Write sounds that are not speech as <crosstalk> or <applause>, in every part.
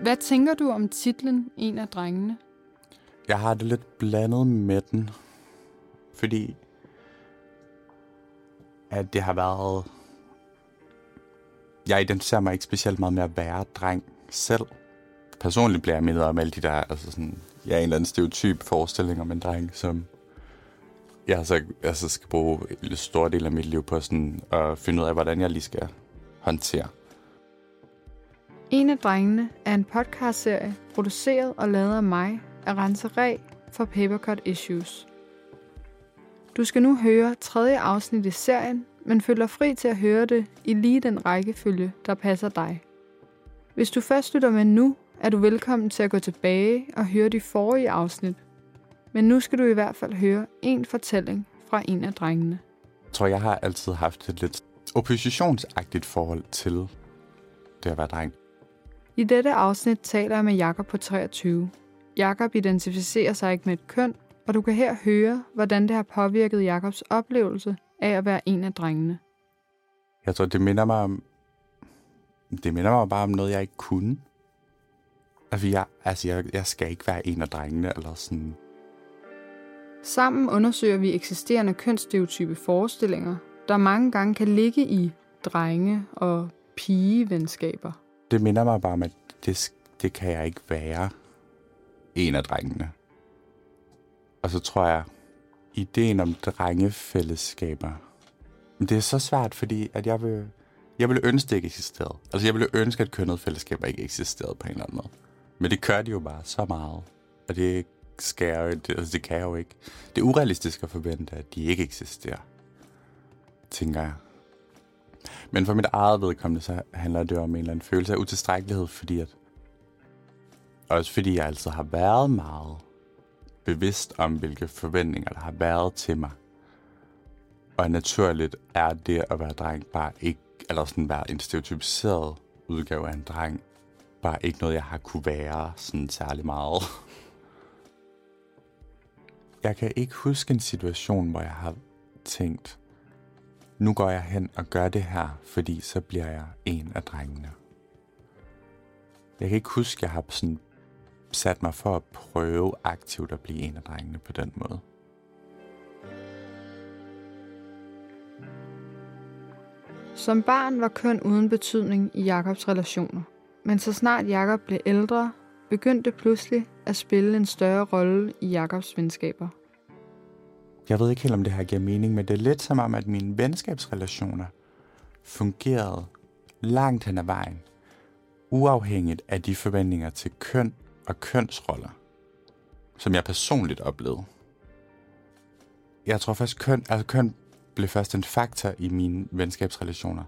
Hvad tænker du om titlen En af drengene? Jeg har det lidt blandet med den, fordi at det har været... Jeg identificerer mig ikke specielt meget med at være dreng selv. Personligt bliver jeg mindet om alle de der, altså sådan, jeg er en eller anden stereotyp forestilling om en dreng, som jeg så altså skal bruge en stor del af mit liv på sådan at finde ud af, hvordan jeg lige skal håndtere. En af drengene er en podcastserie, produceret og lavet af mig, Arantxa Ræ for Papercut Issues. Du skal nu høre tredje afsnit i serien, men føl dig fri til at høre det i lige den rækkefølge, der passer dig. Hvis du først lytter med nu, er du velkommen til at gå tilbage og høre de forrige afsnit. Men nu skal du i hvert fald høre en fortælling fra en af drengene. Jeg tror, jeg har altid haft et lidt oppositionsagtigt forhold til det at være dreng. I dette afsnit taler jeg med Jakob på 23. Jakob identificerer sig ikke med et køn, og du kan her høre, hvordan det har påvirket Jakobs oplevelse af at være en af drengene. Jeg tror, det minder mig om... Det minder mig bare om noget, jeg ikke kunne. Altså, jeg, altså jeg, jeg skal ikke være en af drengene, eller sådan... Sammen undersøger vi eksisterende kønsstereotype forestillinger, der mange gange kan ligge i drenge- og pigevenskaber. Det minder mig bare om, at det, det kan jeg ikke være en af drengene. Og så tror jeg, ideen om drengefællesskaber, men det er så svært, fordi at jeg vil, jeg vil ønske, det ikke eksisterede. Altså jeg ville ønske, at kønnet fællesskaber ikke eksisterede på en eller anden måde. Men det gør de jo bare så meget. Og det skal jeg jo, det, altså det kan jeg jo ikke. Det er urealistisk at forvente, at de ikke eksisterer. Tænker jeg. Men for mit eget vedkommende, så handler det om en eller anden følelse af utilstrækkelighed, fordi at... Også fordi jeg altid har været meget bevidst om, hvilke forventninger der har været til mig. Og naturligt er det at være dreng bare ikke, eller sådan være en stereotypiseret udgave af en dreng, bare ikke noget, jeg har kunne være sådan særlig meget. Jeg kan ikke huske en situation, hvor jeg har tænkt, nu går jeg hen og gør det her, fordi så bliver jeg en af drengene. Jeg kan ikke huske, at jeg har sådan sat mig for at prøve aktivt at blive en af drengene på den måde. Som barn var køn uden betydning i Jakobs relationer. Men så snart Jakob blev ældre, begyndte det pludselig at spille en større rolle i Jakobs venskaber. Jeg ved ikke helt, om det her giver mening, men det er lidt som om, at mine venskabsrelationer fungerede langt hen ad vejen, uafhængigt af de forventninger til køn og kønsroller, som jeg personligt oplevede. Jeg tror først, køn, altså køn blev først en faktor i mine venskabsrelationer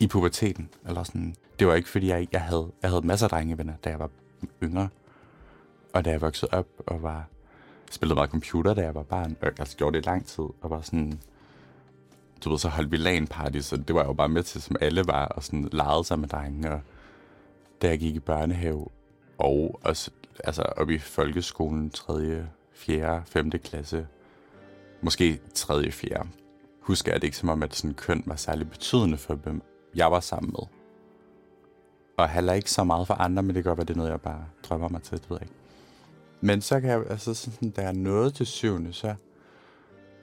i puberteten. Eller sådan. Det var ikke, fordi jeg, jeg, havde, jeg havde masser af drengevenner, da jeg var yngre. Og da jeg voksede op og var spillede meget computer, da jeg var barn. Og jeg altså, gjorde det i lang tid, og var sådan... Du ved, så holdt vi lan party, så det var jeg jo bare med til, som alle var, og sådan legede sig med drengene. Og da jeg gik i børnehave, og også, altså op i folkeskolen, 3., 4., 5. klasse, måske 3., 4., husker jeg det ikke som om, at sådan køn var særlig betydende for, hvem jeg var sammen med. Og heller ikke så meget for andre, men det kan godt være, det er noget, jeg bare drømmer mig til, det ved jeg ikke. Men så kan jeg, altså sådan, da jeg nåede til syvende, så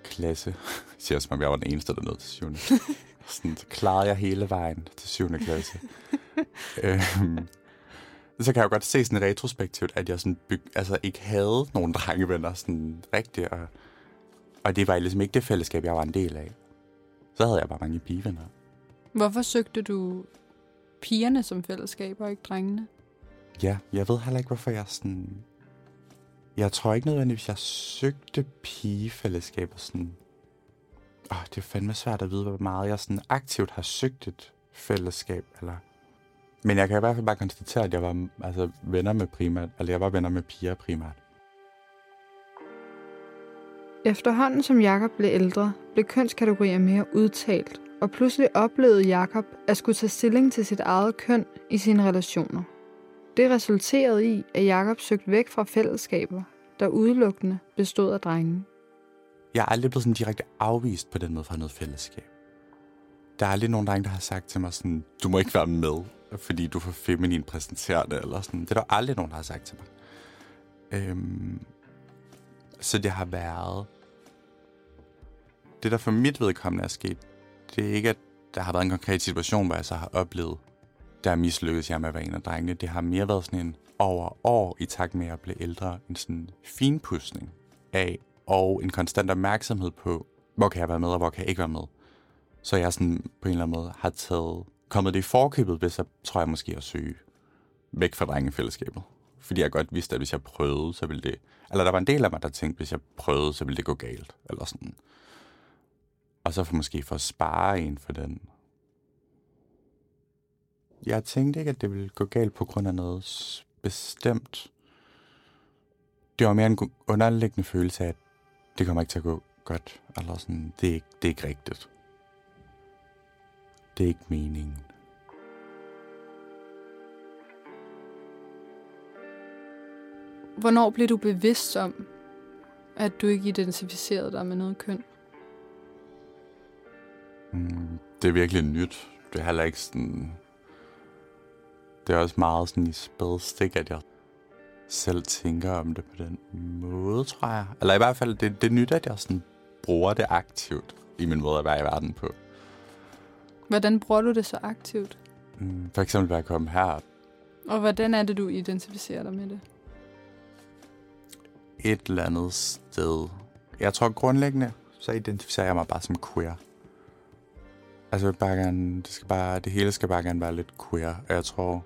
klasse, <laughs> jeg siger som om jeg var den eneste, der nåede til syvende. <laughs> sådan, så klarede jeg hele vejen til syvende klasse. <laughs> øhm, så kan jeg jo godt se sådan retrospektivt, at jeg sådan byg, altså ikke havde nogen drengevenner sådan rigtigt, og, og det var ligesom ikke det fællesskab, jeg var en del af. Så havde jeg bare mange pigevenner. Hvorfor søgte du pigerne som fællesskab og ikke drengene? Ja, jeg ved heller ikke, hvorfor jeg sådan... Jeg tror ikke nødvendigvis, jeg søgte pigefællesskaber sådan... Åh, det er fandme svært at vide, hvor meget jeg sådan aktivt har søgt et fællesskab, eller... Men jeg kan i hvert fald bare konstatere, at jeg var altså, venner med primært, eller jeg var venner med piger primært. Efterhånden som Jakob blev ældre, blev kønskategorier mere udtalt, og pludselig oplevede Jakob at skulle tage stilling til sit eget køn i sine relationer. Det resulterede i, at Jakob søgte væk fra fællesskaber, der udelukkende bestod af drenge. Jeg er aldrig blevet sådan direkte afvist på den måde fra noget fællesskab. Der er aldrig nogen drenge, der har sagt til mig sådan, du må ikke være med. fordi du er for feminin præsenterende, eller sådan. Det er der aldrig nogen, der har sagt til mig. Øhm, så det har været... Det, der for mit vedkommende er sket, det er ikke, at der har været en konkret situation, hvor jeg så har oplevet, der mislykkedes jeg med at være en af drengene. Det har mere været sådan en over år, i takt med at blive ældre, en sådan finpudsning af, og en konstant opmærksomhed på, hvor kan jeg være med, og hvor kan jeg ikke være med. Så jeg sådan på en eller anden måde har taget, kommet det i forkøbet, hvis jeg tror jeg måske at søge væk fra drengefællesskabet. Fordi jeg godt vidste, at hvis jeg prøvede, så ville det... Eller der var en del af mig, der tænkte, at hvis jeg prøvede, så ville det gå galt. Eller sådan. Og så for måske for at spare en for den. Jeg tænkte ikke, at det ville gå galt på grund af noget bestemt. Det var mere en underliggende følelse af, at det kommer ikke til at gå godt. Eller sådan, det er ikke, det er ikke rigtigt. Det er ikke meningen. Hvornår blev du bevidst om, at du ikke identificerede dig med noget køn? Mm, det er virkelig nyt. Det er heller ikke sådan... Det er også meget sådan i stik, at jeg selv tænker om det på den måde, tror jeg. Eller i hvert fald, det, det er nyt, at jeg sådan bruger det aktivt i min måde at være i verden på. Hvordan bruger du det så aktivt? Mm, for eksempel ved at komme her. Og hvordan er det, du identificerer dig med det? Et eller andet sted. Jeg tror grundlæggende, så identificerer jeg mig bare som queer. Altså bare gerne, det, skal bare, det hele skal bare gerne være lidt queer. Og jeg tror,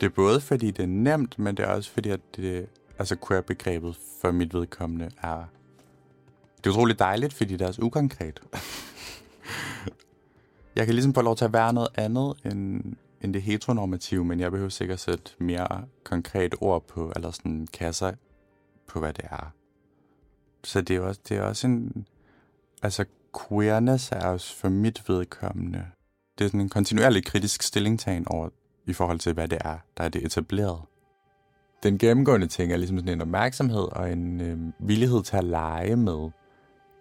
det er både fordi, det er nemt, men det er også fordi, at det, altså queer-begrebet for mit vedkommende er... Det er utroligt dejligt, fordi det er også ukonkret. <laughs> jeg kan ligesom få lov til at være noget andet end, end det heteronormative, men jeg behøver sikkert sætte mere konkret ord på, eller sådan kasser på, hvad det er. Så det er også, det er også en... Altså, queerness er også for mit vedkommende. Det er sådan en kontinuerlig kritisk stillingtagen over i forhold til, hvad det er, der er det etableret. Den gennemgående ting er ligesom sådan en opmærksomhed og en øh, villighed til at lege med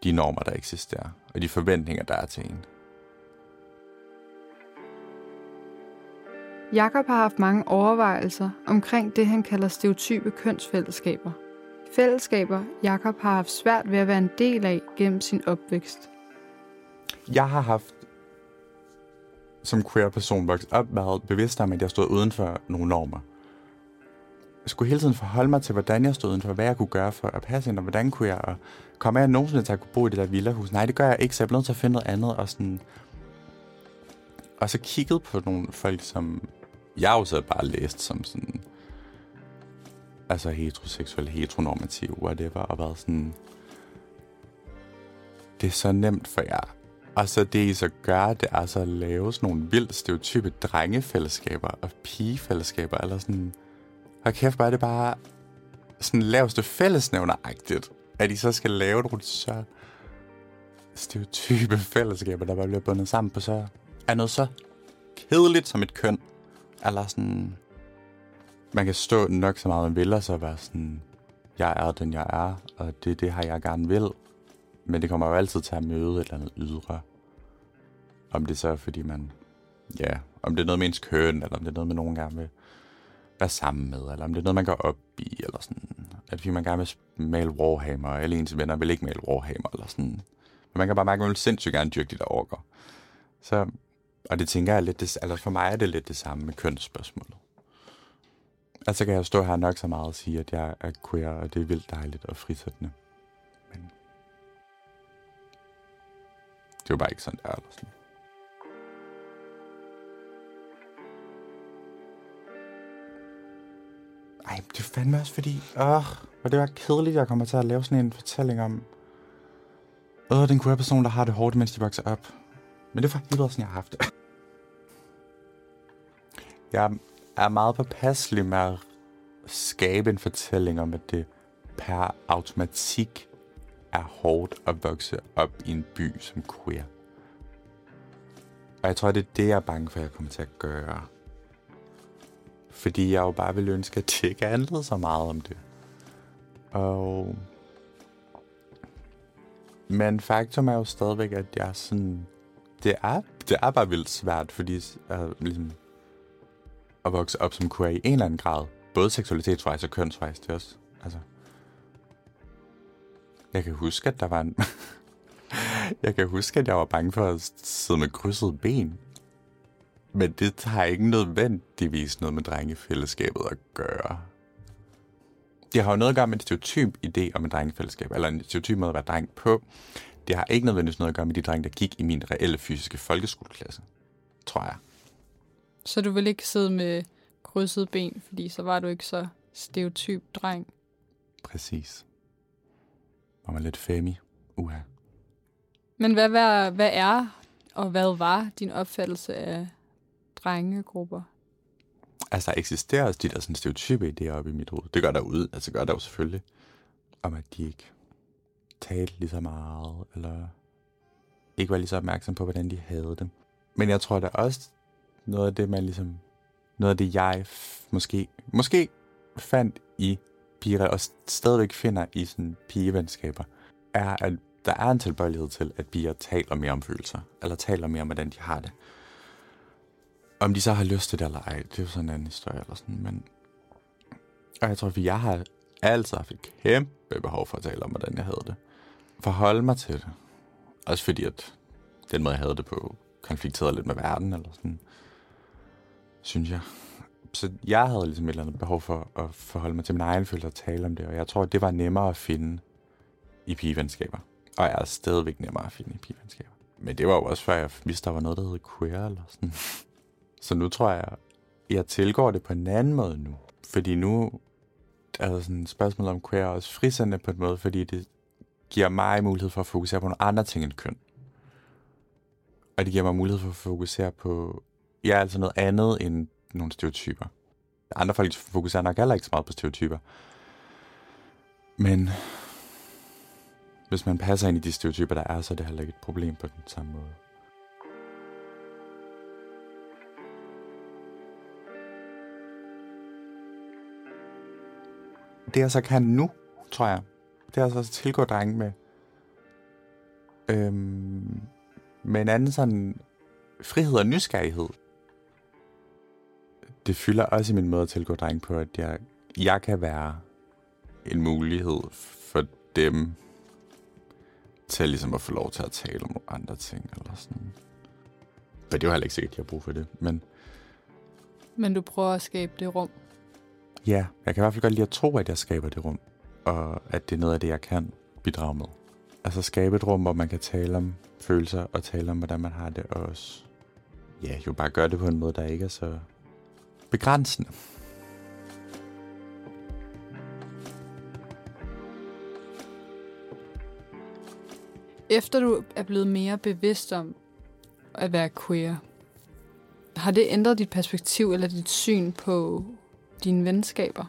de normer, der eksisterer, og de forventninger, der er til en. Jakob har haft mange overvejelser omkring det, han kalder stereotype kønsfællesskaber. Fællesskaber, Jakob har haft svært ved at være en del af gennem sin opvækst. Jeg har haft som queer person vokset op, meget bevidst om, at jeg stod uden for nogle normer. Jeg skulle hele tiden forholde mig til, hvordan jeg stod uden for, hvad jeg kunne gøre for at passe ind, og hvordan kunne jeg, og komme af nogensinde til at kunne bo i det der villahus. Nej, det gør jeg ikke, så jeg blev nødt til at finde noget andet, og sådan... Og så kiggede på nogle folk, som jeg også bare læst som sådan... Altså heteroseksuel, heteronormativ, whatever, og været sådan... Det er så nemt for jer og så det, I så gør, det er så at lave sådan nogle vildt stereotype drengefællesskaber og pigefællesskaber, eller sådan... Og kæft, bare det bare sådan laveste fællesnævneragtigt, at I så skal lave nogle så stereotype fællesskaber, der bare bliver bundet sammen på så... Er noget så kedeligt som et køn. Eller sådan... Man kan stå nok så meget, man vil, og så være sådan... Jeg er den, jeg er, og det er det her, jeg gerne vil. Men det kommer jo altid til at møde et eller andet ydre. Om det så er, fordi man... Ja, om det er noget med ens køn, eller om det er noget med nogen gerne vil være sammen med, eller om det er noget, man går op i, eller sådan. At fordi man gerne vil male Warhammer, og alle ens venner vil ikke male Warhammer, eller sådan. Men man kan bare mærke, at man vil sindssygt gerne dyrke de der orker. Så, og det tænker jeg lidt, det, altså for mig er det lidt det samme med kønsspørgsmålet. Altså kan jeg stå her nok så meget og sige, at jeg er queer, og det er vildt dejligt og frisættende. Det var bare ikke sådan, der er. Eller sådan. Ej, det er fandme også fordi, åh, og det var kedeligt, jeg kommer til at lave sådan en fortælling om, åh, den queer person, der har det hårdt, mens de vokser op. Men det er for helvede sådan, jeg har haft det. Jeg er meget påpasselig med at skabe en fortælling om, at det per automatik er hårdt at vokse op i en by som queer. Og jeg tror, det er det, jeg er bange for, at jeg kommer til at gøre. Fordi jeg jo bare vil ønske, at det ikke handlede så meget om det. Og... Men faktum er jo stadigvæk, at jeg sådan... Det er, det er bare vildt svært, fordi uh, ligesom, at vokse op som queer i en eller anden grad. Både seksualitetsvejs og kønsvejs. Det er også, altså... Jeg kan huske, at der var en... <laughs> jeg kan huske, at jeg var bange for at sidde med krydset ben. Men det har ikke nødvendigvis noget med drengefællesskabet at gøre. Det har jo noget at gøre med en stereotyp idé om et drengefællesskab, eller en stereotyp måde at være dreng på. Det har ikke nødvendigvis noget at gøre med de drenge, der gik i min reelle fysiske folkeskoleklasse, tror jeg. Så du vil ikke sidde med krydset ben, fordi så var du ikke så stereotyp dreng? Præcis. Var lidt femi. Uha. Men hvad, hvad, hvad er og hvad var din opfattelse af drengegrupper? Altså, der eksisterer også de der sådan stereotype idéer oppe i mit hoved. Det gør der ud, altså gør der jo selvfølgelig. Om at de ikke talte lige så meget, eller ikke var lige så opmærksom på, hvordan de havde det. Men jeg tror da også, noget af det, man ligesom, noget af det, jeg måske, måske fandt i piger, og stadigvæk finder i sådan pigevenskaber, er, at der er en tilbøjelighed til, at piger taler mere om følelser, eller taler mere om, hvordan de har det. Om de så har lyst til det eller ej, det er jo sådan en anden historie eller sådan, men... Og jeg tror, at jeg har altid haft et kæmpe behov for at tale om, hvordan jeg havde det. Forholde mig til det. Også fordi, at den måde, jeg havde det på, konflikterede lidt med verden, eller sådan, synes jeg. Så jeg havde ligesom et eller andet behov for at forholde mig til min egen følelse og tale om det, og jeg tror, at det var nemmere at finde i pigevenskaber. Og jeg er stadigvæk nemmere at finde i pigevenskaber. Men det var jo også før jeg vidste, der var noget, der hed queer, eller sådan. <laughs> Så nu tror jeg, jeg tilgår det på en anden måde nu. Fordi nu er der sådan et spørgsmål om queer også frisende på en måde, fordi det giver mig mulighed for at fokusere på nogle andre ting end køn. Og det giver mig mulighed for at fokusere på, ja, altså noget andet end nogle stereotyper. Andre folk fokuserer nok heller ikke så meget på stereotyper. Men hvis man passer ind i de stereotyper, der er, så er det heller ikke et problem på den samme måde. det jeg så kan nu, tror jeg, det er altså at tilgå drenge med, øhm, med en anden sådan frihed og nysgerrighed. Det fylder også i min måde at tilgå drenge på, at jeg, jeg kan være en mulighed for dem til ligesom at få lov til at tale om nogle andre ting. Eller sådan. For det er jo heller ikke sikkert, at jeg har brug for det. Men, men du prøver at skabe det rum Ja, jeg kan i hvert fald godt lide at tro, at jeg skaber det rum, og at det er noget af det, jeg kan bidrage med. Altså skabe et rum, hvor man kan tale om følelser, og tale om, hvordan man har det, og også, ja, jo bare gøre det på en måde, der ikke er så begrænsende. Efter du er blevet mere bevidst om at være queer, har det ændret dit perspektiv eller dit syn på dine venskaber?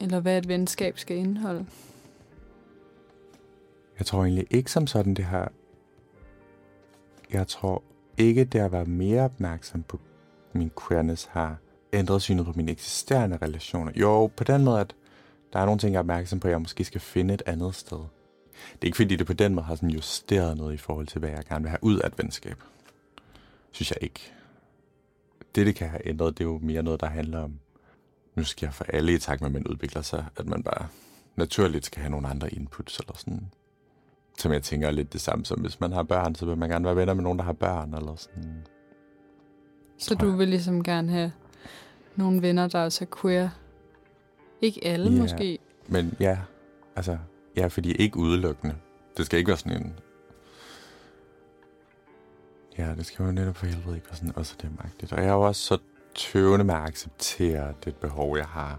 Eller hvad et venskab skal indeholde? Jeg tror egentlig ikke som sådan, det har... Jeg tror ikke, det at være mere opmærksom på min queerness har ændret synet på mine eksisterende relationer. Jo, på den måde, at der er nogle ting, jeg er opmærksom på, at jeg måske skal finde et andet sted. Det er ikke fordi, det på den måde har sådan justeret noget i forhold til, hvad jeg gerne vil have ud af et venskab. Synes jeg ikke. Det, det kan have ændret, det er jo mere noget, der handler om nu skal jeg for alle i takt med, at man udvikler sig, at man bare naturligt skal have nogle andre inputs eller sådan. Som jeg tænker er lidt det samme som, hvis man har børn, så vil man gerne være venner med nogen, der har børn eller sådan. Så du vil ligesom gerne have nogle venner, der også er queer? Ikke alle ja, måske? Men ja, altså, ja, fordi ikke udelukkende. Det skal ikke være sådan en... Ja, det skal jo netop for helvede ikke være sådan, også det er magtigt. Og jeg er jo også så tøvende med at acceptere det behov, jeg har.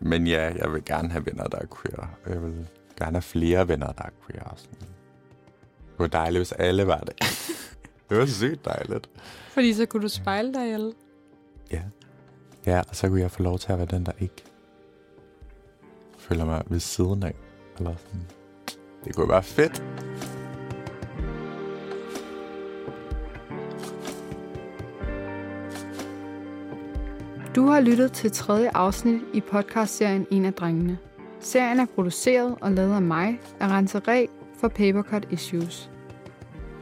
Men ja, jeg vil gerne have venner, der er queer. Jeg vil gerne have flere venner, der er queer. Sådan. Det var dejligt, hvis alle var det. <laughs> det var sygt dejligt. Fordi så kunne du spejle dig alle. Ja. Ja, og så kunne jeg få lov til at være den, der ikke føler mig ved siden af. Eller sådan. Det kunne være fedt. Du har lyttet til tredje afsnit i podcastserien En af drengene. Serien er produceret og lavet af mig, Arantxa Re for Papercut Issues.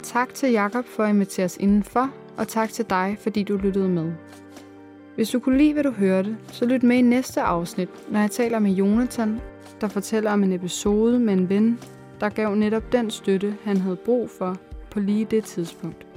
Tak til Jakob for at invitere os indenfor, og tak til dig, fordi du lyttede med. Hvis du kunne lide, hvad du hørte, så lyt med i næste afsnit, når jeg taler med Jonathan, der fortæller om en episode med en ven, der gav netop den støtte, han havde brug for på lige det tidspunkt.